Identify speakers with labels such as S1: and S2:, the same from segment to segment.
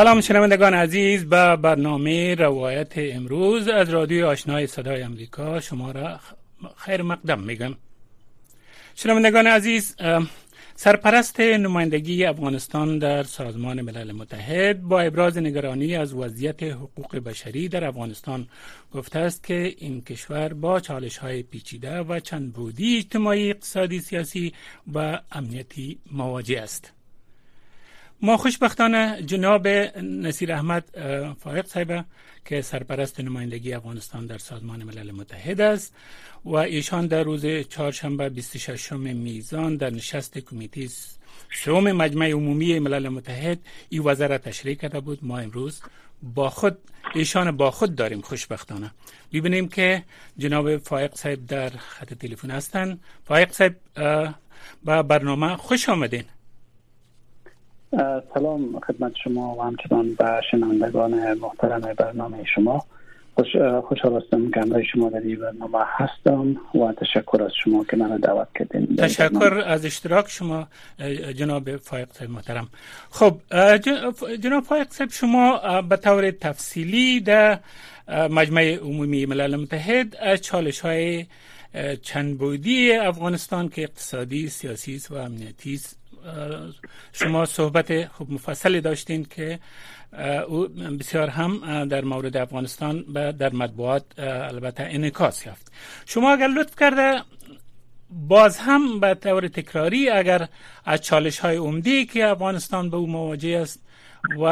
S1: سلام شنوندگان عزیز به برنامه روایت امروز از رادیو آشنای صدای امریکا. شما را خیر مقدم میگم. شنوندگان عزیز سرپرست نمایندگی افغانستان در سازمان ملل متحد با ابراز نگرانی از وضعیت حقوق بشری در افغانستان گفته است که این کشور با چالش های پیچیده و چند بودی اجتماعی اقتصادی سیاسی و امنیتی مواجه است. ما خوشبختانه جناب نصیر احمد فائق صاحب که سرپرست نمایندگی افغانستان در سازمان ملل متحد است و ایشان در روز چهارشنبه 26 میزان در نشست کمیته سوم مجمع عمومی ملل متحد این وزارت تشریح کرده بود. ما امروز با خود ایشان با خود داریم خوشبختانه. ببینیم که جناب فائق صاحب در خط تلفن هستند فائق صاحب با برنامه خوش آمدین.
S2: سلام خدمت شما و همچنان به شنوندگان محترم برنامه شما. خوش خوشحال هستم که همراه شما در این برنامه هستم و تشکر از شما که من دعوت کردین
S1: تشکر از اشتراک شما جناب فایق صاحب محترم. خب جناب فایق صاحب شما به طور تفصیلی در مجمع عمومی ملل متحد از چالش های چند بودی افغانستان که اقتصادی، سیاسی و امنیتی شما صحبت خوب مفصلی داشتین که او بسیار هم در مورد افغانستان در مطبوعات البته انعکاس یافت. شما اگر لطف کرده باز هم به طور تکراری اگر از چالش های عمدی که افغانستان به او مواجه است و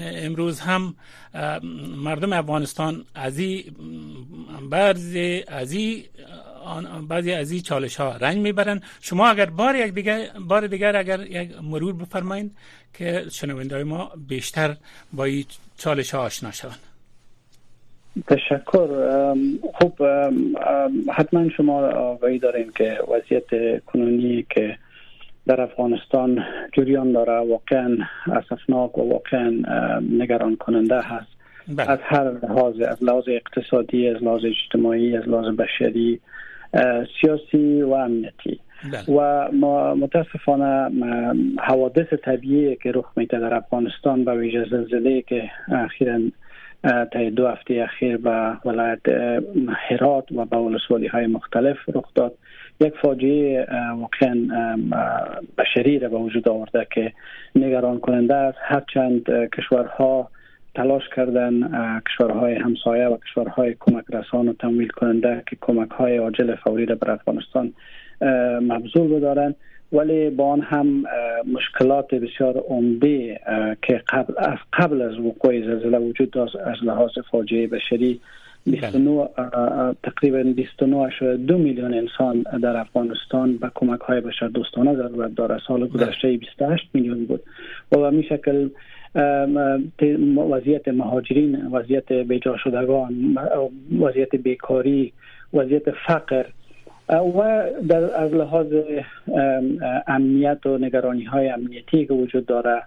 S1: امروز هم مردم افغانستان از این از بعضی از این چالش ها رنج می‌برن شما اگر بار یک دیگر بار دیگر اگر یک مرور بفرمایید که شنونده ما بیشتر با این چالش ها آشنا شوند.
S2: تشکر. خوب حتما شما آگاهی دارین که وضعیت کنونی که در افغانستان جریان داره واقعا اسفناک و واقعا نگران کننده هست. بله. از هر لحاظ از لحاظ اقتصادی از لحاظ اجتماعی از لحاظ بشری سیاسی و امنیتی بله. و ما متاسفانه حوادث طبیعی که رخ میده در افغانستان به ویژه زلزله که اخیرا تا دو هفته اخیر به ولایت هرات و به ولسوالی های مختلف رخ داد یک فاجعه واقعا بشری را به وجود آورده که نگران کننده است هرچند کشورها تلاش کردن کشورهای همسایه و کشورهای کمک رسان و تمویل کننده که کمک های عاجل فوری را بر افغانستان مبذول بدارند ولی با آن هم مشکلات بسیار عمده که قبل از قبل از وقوع زلزله وجود داشت از لحاظ فاجعه بشری 29 بله. تقریبا 29.2 میلیون انسان در افغانستان به کمک های بشر دوستانه ضرورت داره. سال گذشته 28 میلیون بود. و به می شکل وضعیت مهاجرین وضعیت بیجا شدگان وضعیت بیکاری وضعیت فقر و در از لحاظ امنیت و نگرانی های امنیتی که وجود داره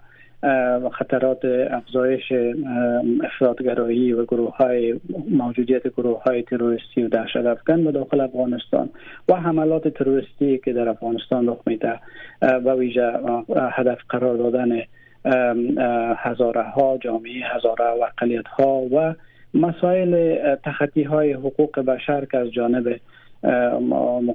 S2: خطرات افزایش افرادگرایی و گروه های موجودیت گروه های تروریستی و دهشت افکن به داخل افغانستان و حملات تروریستی که در افغانستان رخ میده و ویژه هدف قرار دادن هزاره ها جامعه هزاره و اقلیت ها و مسائل تخطی های حقوق بشر که از جانب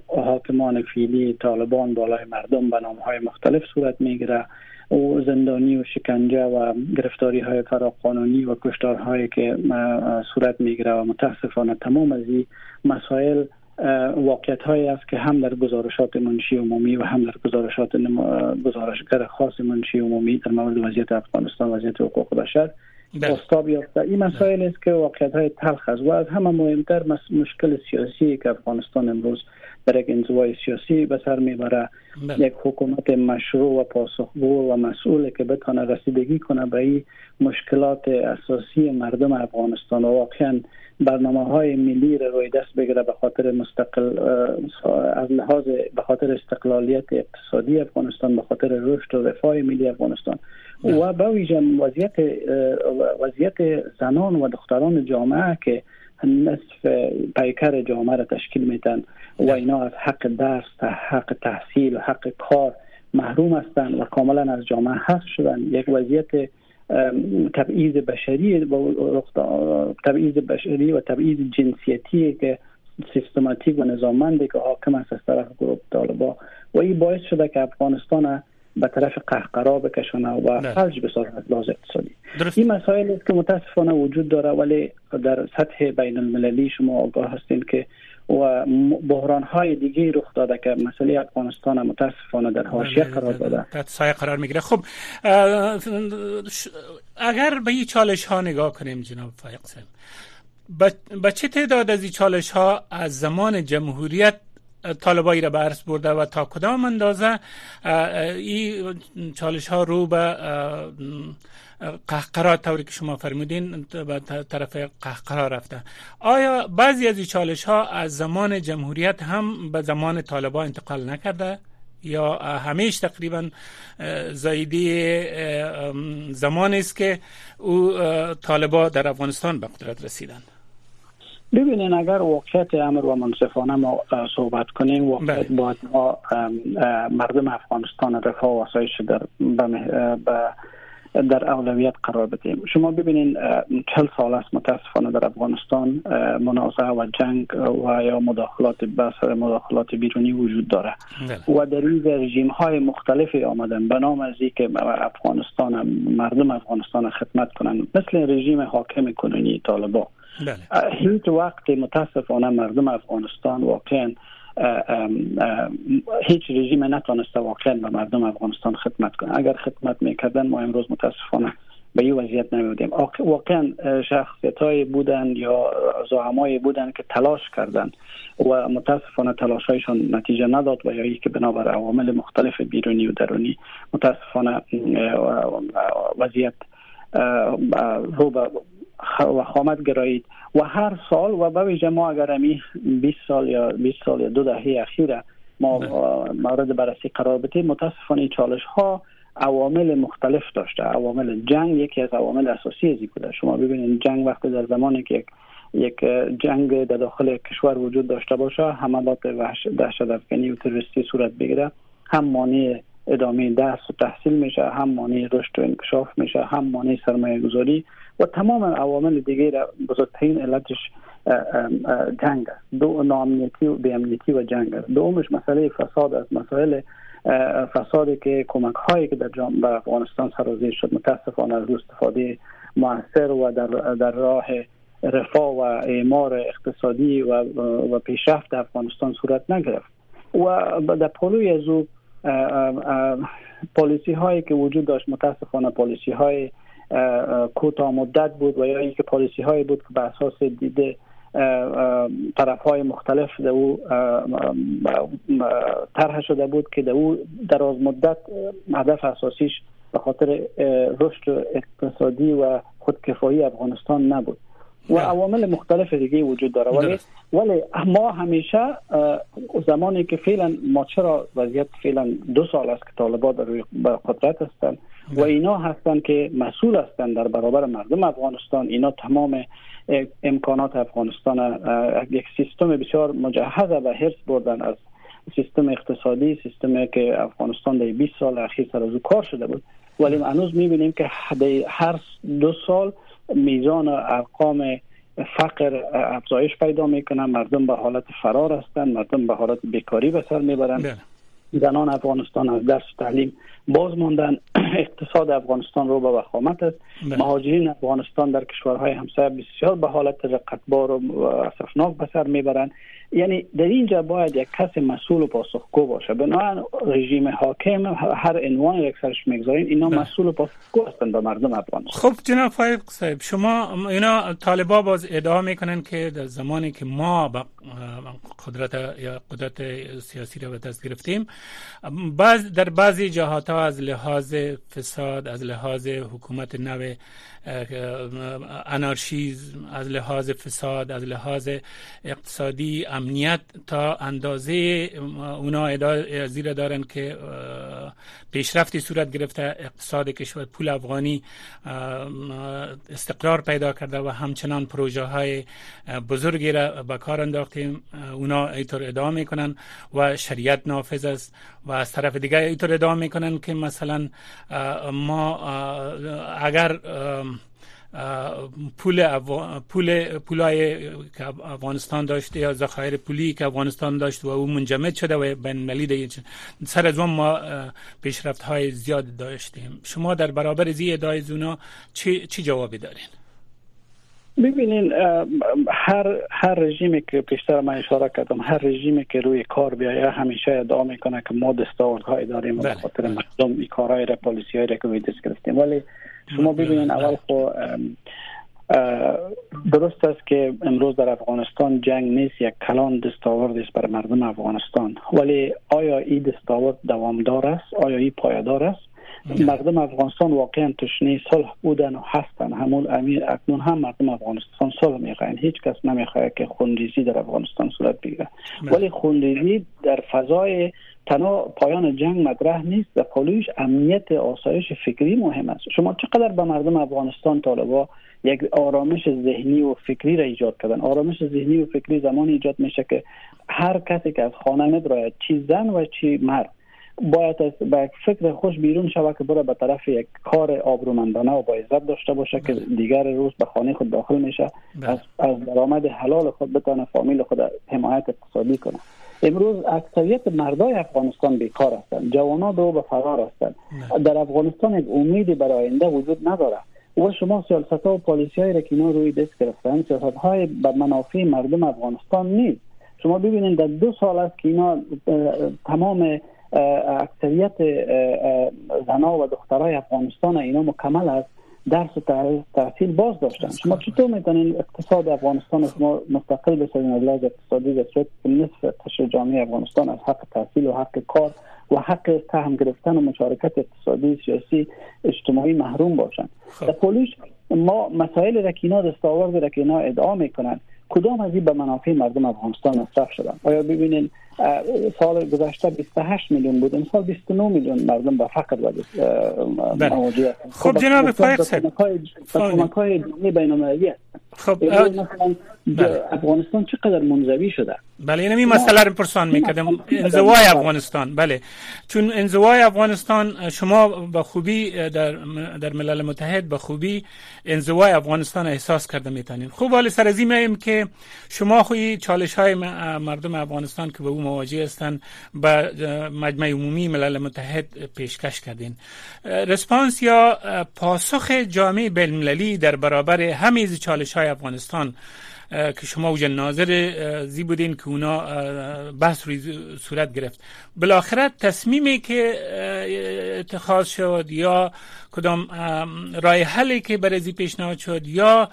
S2: حاکمان فیلی طالبان بالای مردم به نام های مختلف صورت می‌گیره. و زندانی و شکنجه و گرفتاری های فراقانونی و کشتارهایی که صورت می‌گیره و متاسفانه تمام از این مسائل واقعیت هایی است که هم در گزارشات منشی عمومی و هم در گزارشات گزارشگر خاص منشی عمومی در مورد وضعیت افغانستان وضعیت حقوق بشر استاب بله. یافته این مسائل است که واقعیت های تلخ است و از همه مهمتر مشکل سیاسی که افغانستان امروز در یک انزوای سیاسی به سر می‌بره بله. یک حکومت مشروع و پاسخگو و مسئول که بتونه رسیدگی کنه به این مشکلات اساسی مردم افغانستان و واقعا برنامه های ملی را روی دست بگیره به خاطر مستقل از لحاظ به خاطر استقلالیت اقتصادی افغانستان به خاطر رشد و رفاه ملی افغانستان. و به ویژه وضعیت وضعیت زنان و دختران جامعه که نصف پیکر جامعه را تشکیل میتن و اینا از حق درس حق تحصیل و حق کار محروم هستند و کاملا از جامعه حذف شدن یک وضعیت تبعیض بشری و تبعیض بشری و تبعیض جنسیتی که سیستماتیک و نظاممندی که حاکم است از طرف گروه طالبا و این باعث شده که افغانستان به طرف قهقرا بکشانه و. فلج بسازه از لحاظ اقتصادی. این مسائل است که متاسفانه وجود داره ولی در سطح بین المللی شما آگاه هستین که و بحران های دیگه رخ داده که مسئله افغانستان متاسفانه در حاشیه بله، قرار داده.
S1: تحت سایه قرار می‌گیره. خب اگر به این چالش ها نگاه کنیم جناب فایق با چه تعداد از این چالش ها از زمان جمهوریت طالبایی را برس برده و تا کدام اندازه این چالش ها رو به قهقرا طوری که شما فرمودین به طرف قهقرا رفته. آیا بعضی از چالش ها از زمان جمهوریت هم به زمان طالبا انتقال نکرده؟ یا همیش تقریبا زایدی زمان است که او طالبا در افغانستان به قدرت رسیدند
S2: ببینین اگر واقعیت امر و منصفانه ما صحبت کنیم واقعیت بله. باید ما مردم افغانستان رفاه و آسایش در در اولویت قرار بدیم. شما ببینین چل سال است متاسفانه در افغانستان منازعه و جنگ و یا مداخلات بس مداخلات بیرونی وجود داره. بله. و در این رژیم های مختلفی آمدن. به نام از که افغانستان مردم افغانستان خدمت کنند مثل رژیم حاکم کنونی طالبان. بله. هیچ وقت متاسفانه مردم افغانستان واقعا هیچ رژیم نتونسته واقعا به مردم افغانستان خدمت کنه. اگر خدمت می‌کردن ما امروز متاسفانه به این وضعیت نمیدیم واقعا شخصیت های بودن یا زعمایی بودن که تلاش کردن و متاسفانه تلاش هایشان نتیجه نداد و یا که بنابر عوامل مختلف بیرونی و درونی متاسفانه وضعیت رو به خامت گرایید. و هر سال و به ویژه ما اگر امی 20 سال یا 20 سال یا دو دهه اخیره ما بله. مورد بررسی قرار بدیم متاسفانه چالش ها عوامل مختلف داشته. عوامل جنگ یکی از عوامل اساسی ازی بوده شما ببینید جنگ وقتی در زمانی که یک یک جنگ در داخل کشور وجود داشته باشه حملات دهشت افغانی و تروریستی صورت بگیره. هم مانع ادامه درس و تحصیل میشه هم مانع رشد و انکشاف میشه هم مانع سرمایه گذاری و تمام عوامل دیگه را بزرگترین علتش جنگ دو نامنیتی و بیامنیتی و جنگ است. دومش مسئله فساد است. مسائل فسادی که کمک هایی که در جامعه افغانستان سرازیر شد. متاسفانه از استفاده موثر و در, در راه رفاه و اعمار اقتصادی و, و پیشرفت افغانستان صورت نگرفت. و در پلوی از او پالیسی هایی که وجود داشت متاسفانه پالیسی های کوتاه مدت بود و یا اینکه پالیسی هایی بود که به اساس دیده طرف های مختلف در او طرح شده بود که در او دراز مدت هدف اساسیش به خاطر رشد اقتصادی و خودکفایی افغانستان نبود. و عوامل مختلف دیگه وجود داره. ولی ولی ما همیشه زمانی که فعلا ما چرا وضعیت فعلا دو سال است که طالبان در قدرت هستند و اینا هستند که مسئول هستند در برابر مردم افغانستان. اینا تمام امکانات افغانستان یک سیستم بسیار مجهز و حرس بردن از سیستم اقتصادی سیستمی که افغانستان در 20 سال اخیر سر از کار شده بود. ولی هنوز می‌بینیم که هر دو سال میزان ارقام فقر افزایش پیدا می‌کنه مردم به حالت فرار هستند مردم به حالت بیکاری به سر می‌برند بله. زنان افغانستان از درس تعلیم باز ماندن اقتصاد افغانستان رو به وخامت است. بله. مهاجرین افغانستان در کشورهای همسایه بسیار به حالت رقتبار و اسفناک به سر می‌برند یعنی در اینجا باید یک کس مسئول و پاسخگو باشه بنابراین رژیم حاکم هر عنوان یک سرش می‌گذارین اینا بله. مسئول و پاسخگو هستند به مردم افغانستان
S1: خب جناب فایق صاحب شما اینا طالبا باز ادعا می‌کنن که در زمانی که ما با قدرت یا قدرت سیاسی را به دست گرفتیم بعض در بعضی جهات ها از لحاظ فساد از لحاظ حکومت نو انارشیزم از لحاظ فساد از لحاظ اقتصادی امنیت تا اندازه اونا زیر دارن که پیشرفتی صورت گرفته اقتصاد کشور پول افغانی استقرار پیدا کرده و همچنان پروژه های بزرگی را به کار انداختیم. اونا اینطور ادعا می‌کنن و شریعت نافذ است و از طرف دیگر اینطور ادعا می‌کنن که مثلا ما اگر پول پول پولای که افغانستان داشته یا ذخایر پولی که افغانستان داشت و او منجمد شده و بین ملی سر از ما پیشرفت های زیاد داشتیم. شما در برابر زی ادعای زونا چی, چی جوابی دارین؟
S2: ببینین هر هر رژیمی که پیشتر من اشاره کردم هر رژیمی که روی کار بیایه همیشه ادعا می‌کنه که ما دستاوردهای داریم و به خاطر بله. مردم این کارهای را پالیسی را که گرفتیم. ولی شما ببینید اول خو درست است که امروز در افغانستان جنگ نیست یک کلان دستاورد است بر مردم افغانستان. ولی آیا این دستاورد دوامدار است؟ آیا این پایدار است؟ مردم افغانستان واقعا تشنه صلح بودن و هستن. همون امیر اکنون هم مردم افغانستان صلح می‌خواین. هیچ کس نمی‌خواد که خونریزی در افغانستان صورت بگیره. ولی خونریزی در فضای تنها پایان جنگ مطرح نیست و پولوش امنیت آسایش فکری مهم است. شما چقدر به مردم افغانستان طالبا یک آرامش ذهنی و فکری را ایجاد کردن. آرامش ذهنی و فکری زمانی ایجاد میشه که هر کسی که از خانه ندراید چی زن و چی مرد. باید از به فکر خوش بیرون شود که برای به طرف یک کار آبرومندانه و با عزت داشته باشه که دیگر روز به خانه خود داخل میشه. از از درآمد حلال خود بتونه فامیل خود حمایت اقتصادی کنه. امروز اکثریت مردای افغانستان بیکار هستند. جوانان دو به فرار هستند. در افغانستان یک امیدی برای آینده وجود نداره و شما سیاست ها و پالیسی های را که اینا روی دست گرفتن سیاست های به منافع مردم افغانستان نیست. شما ببینید در دو سال است که اینا تمام اکثریت زنها و دخترای افغانستان اینا مکمل است درس و تحصیل باز داشتن. شما چطور می‌تونین اقتصاد افغانستان شما مستقل بسازین از لحاظ اقتصادی به صورت نصف تشر جامعه افغانستان از حق تحصیل و حق کار و حق سهم گرفتن و مشارکت اقتصادی سیاسی اجتماعی محروم باشند خب. در پولیس ما مسائل را که اینا دستاورد را که اینا ادعا می‌کنن. کدام از این به منافع مردم افغانستان مصرف شدن؟ آیا ببینین سال گذشته 28 میلیون بود امسال 29 میلیون مردم به فقر و
S1: بله. مواجه خب جناب فایق صاحب.
S2: کمک های بین المللی خب مثلا بله. افغانستان چقدر منزوی شده؟
S1: بله این این مسئله رو پرسان می‌کردم. انزوای افغانستان. بله. چون انزوای افغانستان شما به خوبی در در ملل متحد به خوبی انزوای افغانستان احساس کرده می‌تونین. خوب ولی سر از که شما خوی چالش های مردم افغانستان که به او مواجه هستند به مجمع عمومی ملل متحد پیشکش کردین. رسپانس یا پاسخ جامعه بین در برابر همه چالش های افغانستان که شما اوج ناظر زی بودین که اونا بحث روی صورت گرفت. بالاخره تصمیمی که اتخاذ شد یا کدام رای حلی که برای زی پیشنهاد شد یا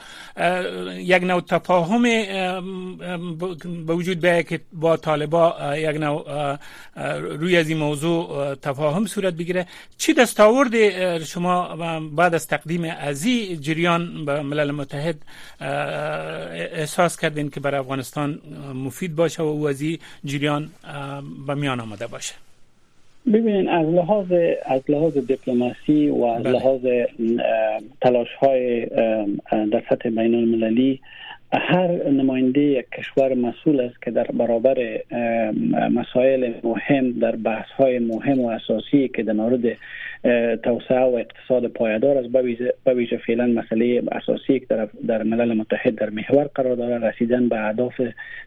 S1: یک نوع تفاهم به وجود بیاید که با طالبا یک نوع روی از این موضوع تفاهم صورت بگیره. چی دستاورد شما بعد از تقدیم ازی جریان به ملل متحد احساس کردین که برای افغانستان مفید باشه و او ازی جریان به میان آمده باشه
S2: ببینید از لحاظ از لحاظ دیپلماسی و از بله. لحاظ تلاش های در سطح بین المللی هر نماینده یک کشور مسئول است که در برابر مسائل مهم در بحث های مهم و اساسی که در مورد توسعه و اقتصاد پایدار است به ویژه فعلا مسئله اساسی که در, در ملل متحد در محور قرار داره رسیدن به اهداف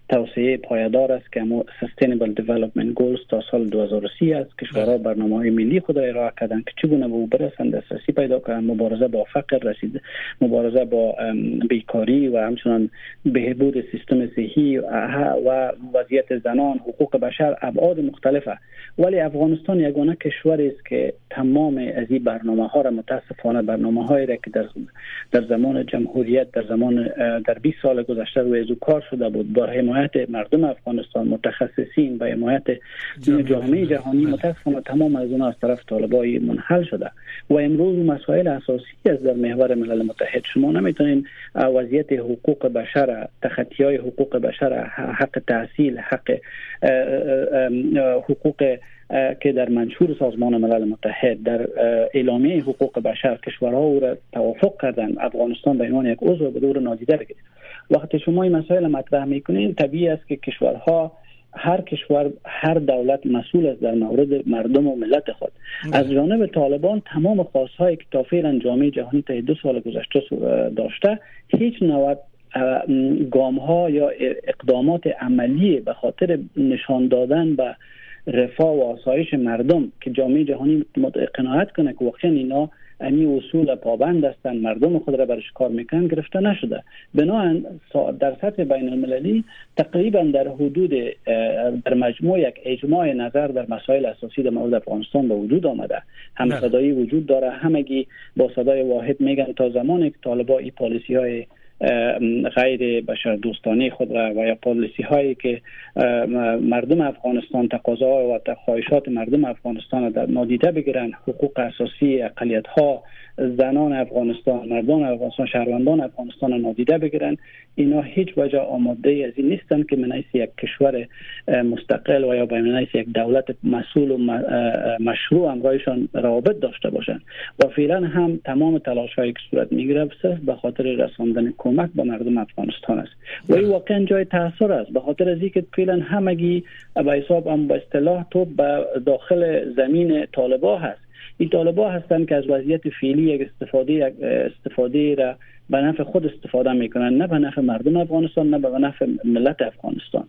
S2: توسعه پایدار است که Sustainable Development Goals تا سال 2030 است. کشورها برنامه های ملی خود را ارائه کردن که چگونه به او برسند دسترسی پیدا کنند. مبارزه با فقر رسید مبارزه با بیکاری و همچنان بهبود سیستم صحی و وضعیت زنان حقوق بشر ابعاد مختلفه. ولی افغانستان یگانه کشوری است که تمام از این برنامه ها را متاسفانه برنامه هایی را که در در زمان جمهوریت در زمان در 20 سال گذشته روی از کار شده بود با حمایت مردم افغانستان متخصصین و حمایت جامعه جهانی. متاسفانه تمام از اونها از طرف طالبای منحل شده. و امروز مسائل اساسی است در محور ملل متحد. شما نمی‌تونین وضعیت حقوق بشر تخطی های حقوق بشر حق تحصیل حق حقوق که در منشور سازمان ملل متحد در اعلامیه حقوق بشر کشورها او را توافق کردن افغانستان به عنوان یک عضو به دور نادیده بگیرید وقتی شما این مسائل مطرح می‌کنین طبیعی است که کشورها هر کشور هر دولت مسئول است در مورد مردم و ملت خود. از جانب طالبان تمام خواستهایی که تا فعلا جامعه جهانی تا دو سال گذشته داشته هیچ نوع گام ها یا اقدامات عملی به خاطر نشان دادن به رفاه و آسایش مردم که جامعه جهانی قناعت کنه که واقعا اینا امی اصول پابند هستند مردم خود را برش کار می‌کنن گرفته نشده بنابراین در سطح بین المللی تقریبا در حدود در مجموع یک اجماع نظر در مسائل اساسی در مورد افغانستان به وجود آمده هم بله. صدایی وجود داره همگی با صدای واحد میگن تا زمانی که طالبا این پالیسی های غیر بشر دوستانه خود را و یا پالیسی هایی که مردم افغانستان تقاضا و خواهشات مردم افغانستان را در نادیده بگیرن حقوق اساسی اقلیت ها زنان افغانستان مردان افغانستان شهروندان افغانستان نادیده بگیرن. اینا هیچ وجه آماده از این نیستن که من یک کشور مستقل و یا به من یک دولت مسئول و مشروع همراهشان روابط داشته باشند و فعلا هم تمام تلاش هایی که صورت می‌گیره صرف به خاطر رساندن کمک به مردم افغانستان است. و این واقعا جای تاثیر است. به خاطر از اینکه فعلا همگی به حساب هم با اصطلاح تو به داخل زمین طالبا هست. این طالبا هستند که از وضعیت فعلی یک استفاده استفاده را به نفع خود استفاده می‌کنن. نه به نفع مردم افغانستان نه به نفع ملت افغانستان.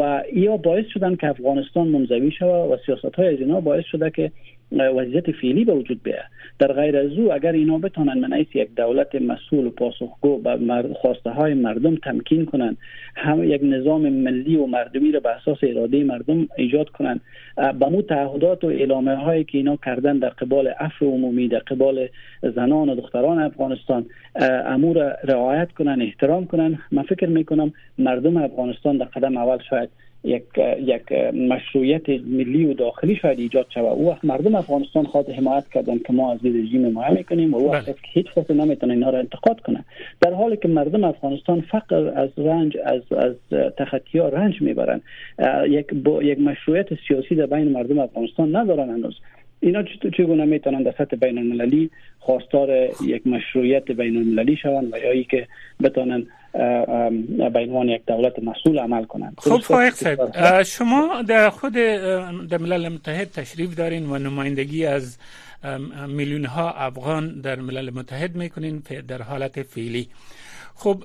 S2: و یا باعث شدن که افغانستان منزوی شود و سیاست های از اینا باعث شده که وضعیت فعلی به وجود بیاد در غیر از او اگر اینا بتونن من یک دولت مسئول و پاسخگو به خواسته های مردم تمکین کنند هم یک نظام ملی و مردمی را به اساس اراده مردم ایجاد کنند به مو تعهدات و اعلامه هایی که اینا کردن در قبال عفو عمومی در قبال زنان و دختران افغانستان امور رعایت کنن احترام کنن. من فکر می‌کنم مردم افغانستان در قدم اول شاید یک یک مشروعیت ملی و داخلی شاید ایجاد شود. او وقت مردم افغانستان خواهد حمایت کردن که ما از این رژیم حمایت می‌کنیم و او وقت بله. هیچ کس نمی‌تونه اینا را انتقاد کنه. در حالی که مردم افغانستان فقر از رنج از از تخطی ها رنج می‌برن یک با یک مشروعیت سیاسی در بین مردم افغانستان ندارن هنوز. اینا چگونه می‌تونن در سطح بین المللی خواستار یک مشروعیت بین المللی شوند و یا که بتونن به عنوان یک دولت مسئول عمل کنند.
S1: خب فایق صاحب. شما در خود در ملل متحد تشریف دارین و نمایندگی از میلیون ها افغان در ملل متحد می‌کنین در حالت فعلی. خب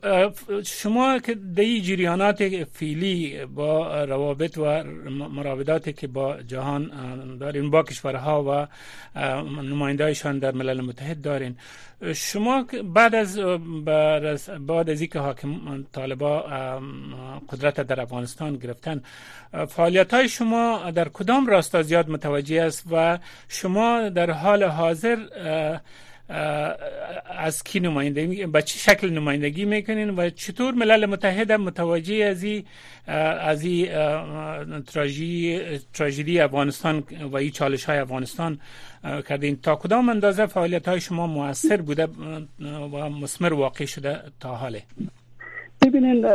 S1: شما که دی جریانات فیلی با روابط و مراوداتی که با جهان دارین با کشورها و نمایندهایشان در ملل متحد دارین شما بعد از بعد از اینکه حاکم طالبا قدرت در افغانستان گرفتن فعالیت های شما در کدام راستا زیاد متوجه است و شما در حال حاضر از کی نمایندگی به چه شکل نمایندگی می‌کنین و چطور ملل متحد متوجه از این از این تراژدی افغانستان و این چالش های افغانستان کردین تا کدام اندازه فعالیت های شما موثر بوده و مسمر واقع شده تا حاله؟
S2: ببینید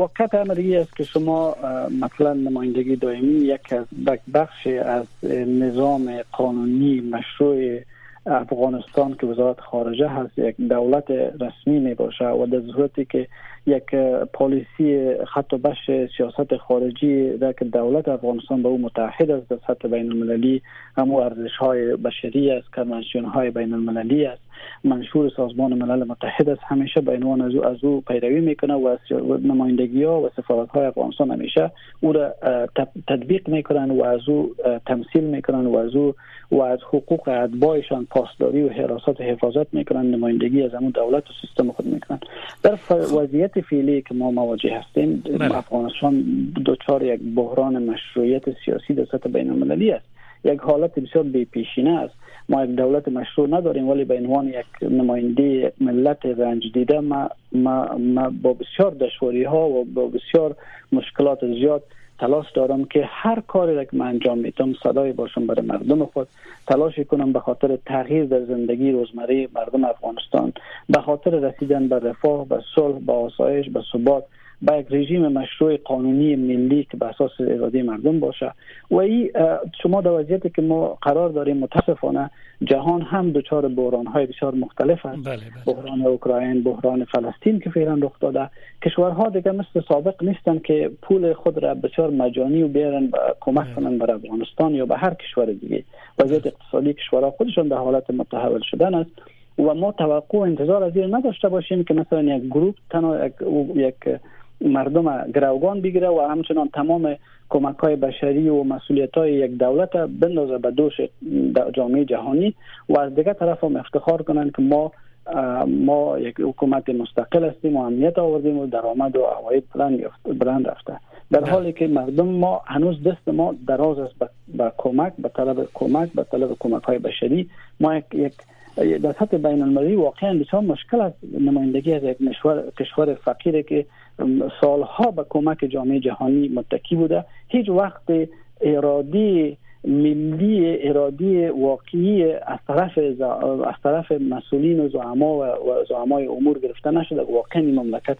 S2: وقت عملی است که شما مثلا نمایندگی دائمی یک از بخش از نظام قانونی مشروع افغانستان که وزارت خارجه هست یک دولت رسمی می باشه و در صورتی که یک پالیسی خط و بش سیاست خارجی در که دولت افغانستان به او متحد است در سطح بین المللی همو ارزش های بشری است کنوانسیون های بین المللی است. منشور سازمان ملل متحد است. همیشه به عنوان از او از او پیروی می‌کنه و نمایندگی ها و سفارت های افغانستان همیشه او را تطبیق می‌کنن و از او تمثیل می‌کنن و از او و از حقوق اتباعشان پاسداری و حراست و حفاظت می‌کنن نمایندگی از همون دولت و سیستم خود می‌کنن. در وضعیت فعلی که ما مواجه هستیم بله. افغانستان دچار یک بحران مشروعیت سیاسی در سطح بین المللی است. یک حالت بسیار بی پیشینه است. ما یک دولت مشروع نداریم ولی به عنوان یک نماینده ملت رنج دیده ما, ما, ما با بسیار دشواری ها و با بسیار مشکلات زیاد تلاش دارم که هر کاری که من انجام میتم صدای باشم برای مردم خود. تلاش کنم به خاطر تغییر در زندگی روزمره مردم افغانستان. به خاطر رسیدن به رفاه به صلح به آسایش به ثبات. با یک رژیم مشروع قانونی ملی که به اساس اراده مردم باشه. و این شما در وضعیتی که ما قرار داریم متاسفانه جهان هم دچار بحران های بسیار مختلف است. بله بله. بحران اوکراین بحران فلسطین که فعلا رخ داده. کشورها دیگه مثل سابق نیستن که پول خود را بسیار مجانی و بیارن کمک بله. کنن بر افغانستان یا به هر کشور دیگه. وضعیت اقتصادی کشورها خودشون در حالت متحول شدن است. و ما توقع انتظار از این نداشته باشیم که مثلا یک گروه تنها یک, یک مردم گروگان بگیره و همچنان تمام کمک های بشری و مسئولیت های یک دولت بندازه به دوش جامعه جهانی و از دیگه طرف هم افتخار کنند که ما ما یک حکومت مستقل هستیم و امنیت آوردیم و درآمد و عواید بلند, بلند رفته. در. حالی که مردم ما هنوز دست ما دراز است به کمک به طلب کمک به طلب کمک های بشری. ما یک, یک در سطح بین المللی واقعا بسیار مشکل است. نمایندگی از یک کشور فقیره که سالها به کمک جامعه جهانی متکی بوده. هیچ وقت ارادی ملی ارادی واقعی از طرف از طرف مسئولین و زعما و زعمای امور گرفته نشده. واقعا این مملکت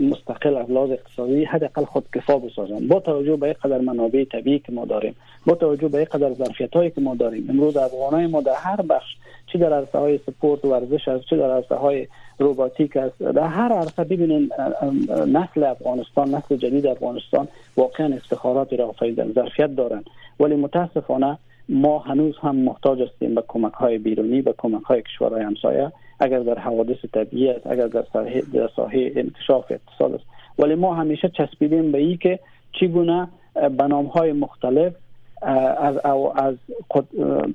S2: مستقل از لحاظ اقتصادی حداقل خود کفا بسازند. با توجه به قدر منابع طبیعی که ما داریم با توجه به قدر ظرفیت هایی که ما داریم. امروز افغانای ما در هر بخش چه در عرصه های سپورت ورزش است چه در عرصه های روباتیک است. در هر عرصه ببینین نسل افغانستان نسل جدید افغانستان واقعا افتخارات را آفریدن ظرفیت دارند ولی متاسفانه ما هنوز هم محتاج هستیم به کمک های بیرونی به کمک های کشورهای همسایه. اگر در حوادث طبیعی است اگر در ساحه انکشاف اقتصاد است. ولی ما همیشه چسبیدیم به ای که چگونه به های مختلف از از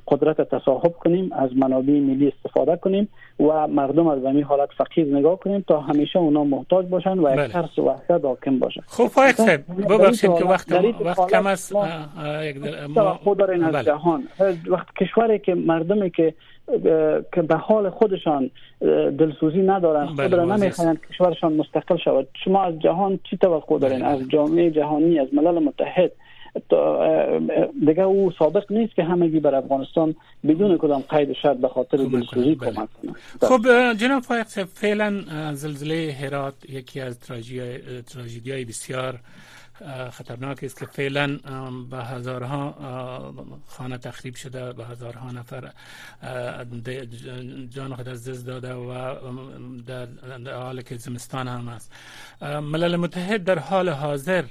S2: قدرت تصاحب کنیم از منابع ملی استفاده کنیم و مردم از این حالت فقیر نگاه کنیم تا همیشه اونا محتاج باشن و یک بله. ترس و وحشت حاکم باشن
S1: خب فایق صاحب ببخشید که وقت وقت کم است.
S2: خود از بله. جهان. وقت کشوری که مردمی که که به حال خودشان دلسوزی ندارن خود بله، را نمی‌خواهند کشورشان مستقل شود. شما از جهان چی توقع دارین؟ از جامعه جهانی از ملل متحد دیگه او سابق نیست که همگی بر افغانستان بدون کدام قید شرط به خاطر دلسوزی کمک کنند
S1: خب جناب فایق فعلا زلزله هرات یکی از تراژدی های بسیار خطرناک است که فعلا به هزارها خانه تخریب شده به هزارها نفر جان خود از دست داده و در حال که زمستان هم است. ملل متحد در حال حاضر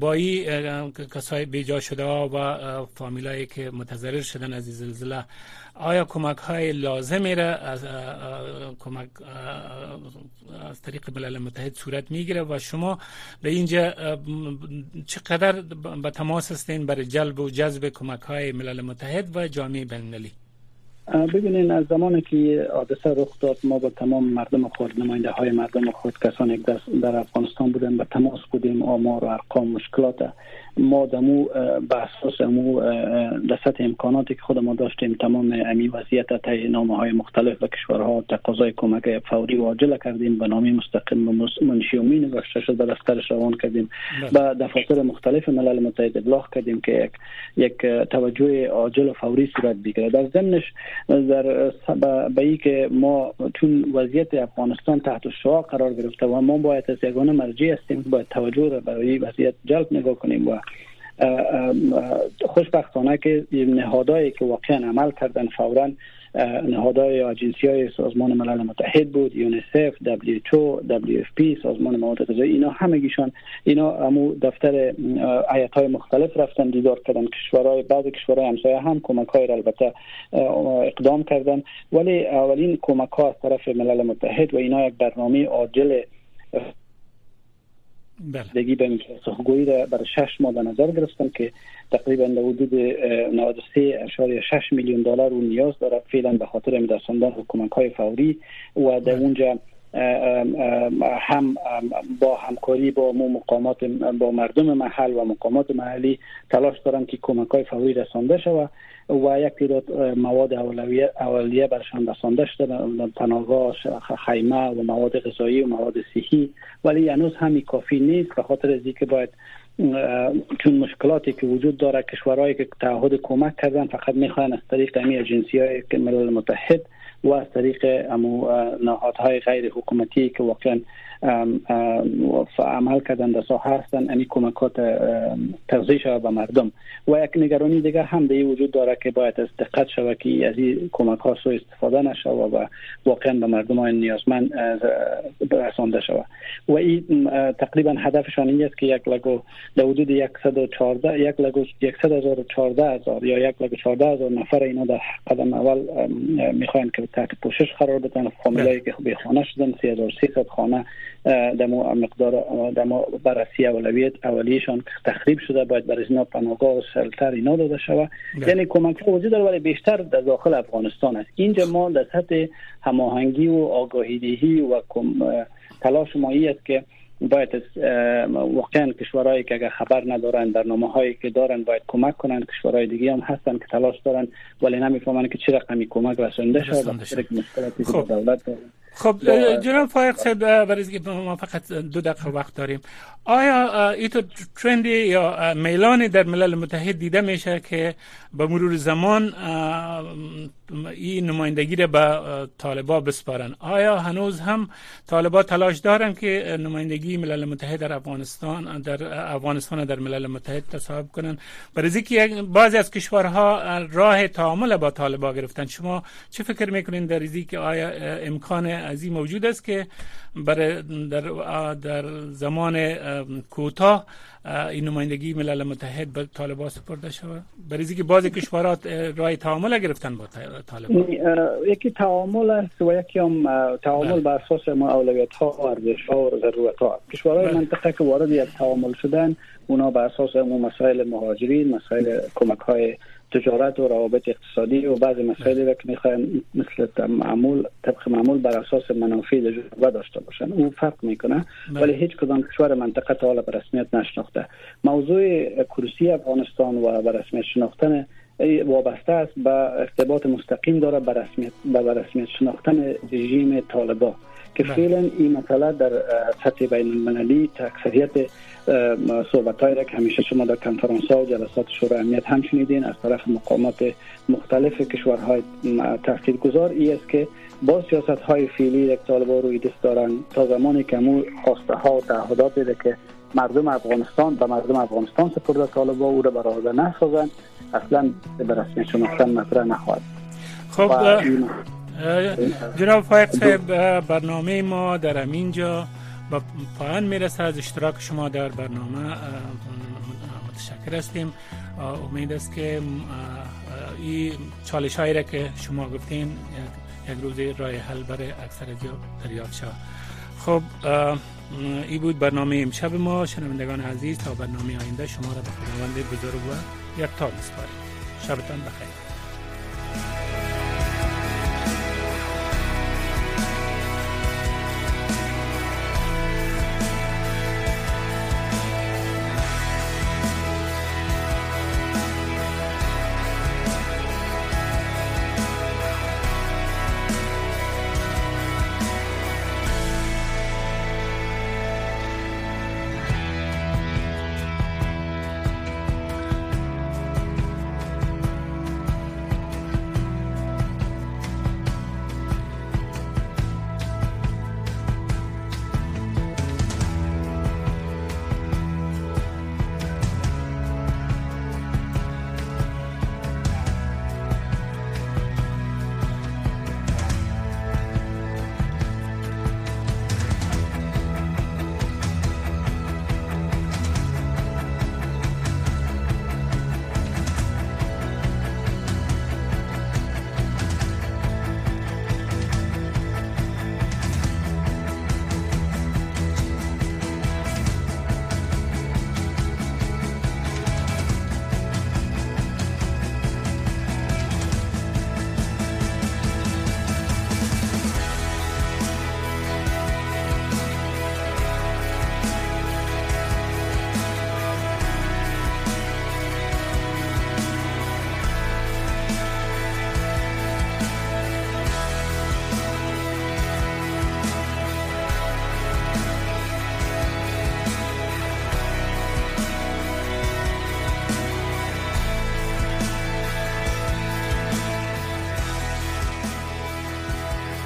S1: با این کسای بیجا شده و فامیلایی که متضرر شدن از این زلزله آیا کمک های لازمی را از کمک از طریق ملل متحد صورت می‌گیره و شما به اینجا چقدر به تماس هستین برای جلب و جذب کمک های ملل متحد و جامعه بین
S2: ببینین از زمانی که حادثه رخ داد ما با تمام مردم خود نماینده های مردم خود کسانی که در افغانستان بودن به تماس بودیم آمار و ارقام مشکلات ما دمو به اساس امو در سطح امکاناتی که خود ما داشتیم تمام امی وضعیت تا نامه های مختلف و کشورها تقاضای کمک فوری و عاجل کردیم به نامی مستقیم و منشیومی نگاشته شد به دفترش روان کردیم. به دفاتر مختلف ملل متحد ابلاغ کردیم که یک یک توجه عاجل و فوری صورت بگیره. در ضمنش در به ای که ما چون وضعیت افغانستان تحت شعاع قرار گرفته و ما باید از یگانه مرجع هستیم باید توجه را برای وضعیت جلب نگاه کنیم و خوشبختانه که نهادهایی که واقعا عمل کردن فورا نهادهای یا اجنسی های سازمان ملل متحد بود یونیسف WHO WFP سازمان مواد غذایی اینا همگیشان اینا همو دفتر ایت های مختلف رفتن دیدار کردن کشورهای بعض کشورهای همسایه هم کمک های البته اقدام کردن. ولی اولین کمک ها از طرف ملل متحد و اینا یک برنامه عاجل بله. به سخگویی را برای شش ماه در نظر گرفتن که تقریبا در حدود 93.6 میلیون دلار رو نیاز داره فعلا به خاطر رساندن کمک های فوری و در بله. اونجا هم با همکاری با مقامات با مردم محل و مقامات محلی تلاش دارن که کمک های فوری رسانده شود و یک تعداد مواد اولیه, اولیه برشان رسانده شده پناهگاه خیمه و مواد غذایی و مواد صحی. ولی هنوز همی کافی نیست به خاطر از که باید چون مشکلاتی که وجود داره کشورهایی که تعهد کمک کردن فقط می‌خواین از طریق امی اجنسی های ملل متحد و از طریق نهادهای غیر حکومتی که واقعا عمل کردن در ساحه هستن امی کمکات توضیح شود به مردم. و یک نگرانی دیگر هم در وجود داره که باید از دقت شود که از این کمک ها سو استفاده نشود و واقعا به مردم های نیازمند رسانده شود. و این تقریبا هدفشان این است که یک لگو در حدود 114 یک لگو 114 هزار یا یک لگو 14 هزار نفر اینا در قدم اول می‌خواین که تحت پوشش قرار بدن. فامیلایی که به خانه شدن 3300 خانه دمو مقدار دمو بررسی اولویت اولیشان تخریب شده باید برای اینا پناهگاه و شلتر اینا داده شود بله. یعنی کمک وجود داره ولی بیشتر در داخل افغانستان است اینجا ما در سطح هماهنگی و آگاهی دهی و تلاش ما است که باید واقعا کشورهایی که اگر خبر ندارن برنامه هایی که دارن باید کمک کنن. کشورهای دیگه هم هستن که تلاش دارن ولی نمی‌فهمن که چه رقمی کمک رسونده شده.
S1: خب. دولت دارن. خب جناب فایق صاحب برای ما فقط دو دقیقه وقت داریم. آیا ایتو ترندی یا میلانی در ملل متحد دیده میشه که به مرور زمان این نمایندگی را به طالبا بسپارن. آیا هنوز هم طالبا تلاش دارن که نمایندگی ملل متحد در افغانستان در افغانستان در ملل متحد تصاحب کنن؟ برای که بعضی از کشورها راه تعامل با طالبا گرفتن. شما چه فکر می‌کنین در که آیا امکان از این موجود است که برای در, در زمان کوتاه این نمایندگی ملل متحد به طالبان سپرده شود برای اینکه بعضی کشورات راه تعامل گرفتن با طالبان
S2: یکی تعامل است و یکی هم تعامل بله. بر اساس ما اولویت ها و ارزش ها و ضرورت ها کشورهای بله. منطقه که وارد یک تعامل شدن اونا بر اساس مسائل مهاجرین مسائل کمک های تجارت و روابط اقتصادی و بعض مسائلی را که می‌خواین مثل معمول طبق معمول بر اساس منافع تجربه داشته باشن او فرق می‌کنه بله. ولی هیچ کدام کشور منطقه تا حالا به رسمیت نشناخته موضوع کرسی افغانستان و به رسمیت شناختن وابسته است به ارتباط مستقیم داره به رسمیت به رسمیت شناختن رژیم طالبان که بله. فعلا این مسئله در سطح بین المللی اکثریت صحبت هایی را که همیشه شما در کنفرانس ها و جلسات شورای امنیت هم شنیدین از طرف مقامات مختلف کشورهای تحقیق گذار ای است که با سیاست های فعلی یک طالبا روی دست دارن تا زمانی که مو خواسته ها و تعهدات که مردم افغانستان به مردم افغانستان سپرده طالبا او را برآورده نسازند. اصلا به رسمی شناختن مطرح نخواهد.
S1: خب جناب فایق صاحب برنامه ما در امینجا به پایان می‌رسه از اشتراک شما در برنامه متشکر هستیم. امید است که این چالش هایی را که شما گفتین یک روز راه حل برای اکثر دریافت شد خب این بود برنامه امشب ما. شنوندگان عزیز تا برنامه آینده شما را به خداوند بزرگ و یک تا بسپاریم شبتان بخیر.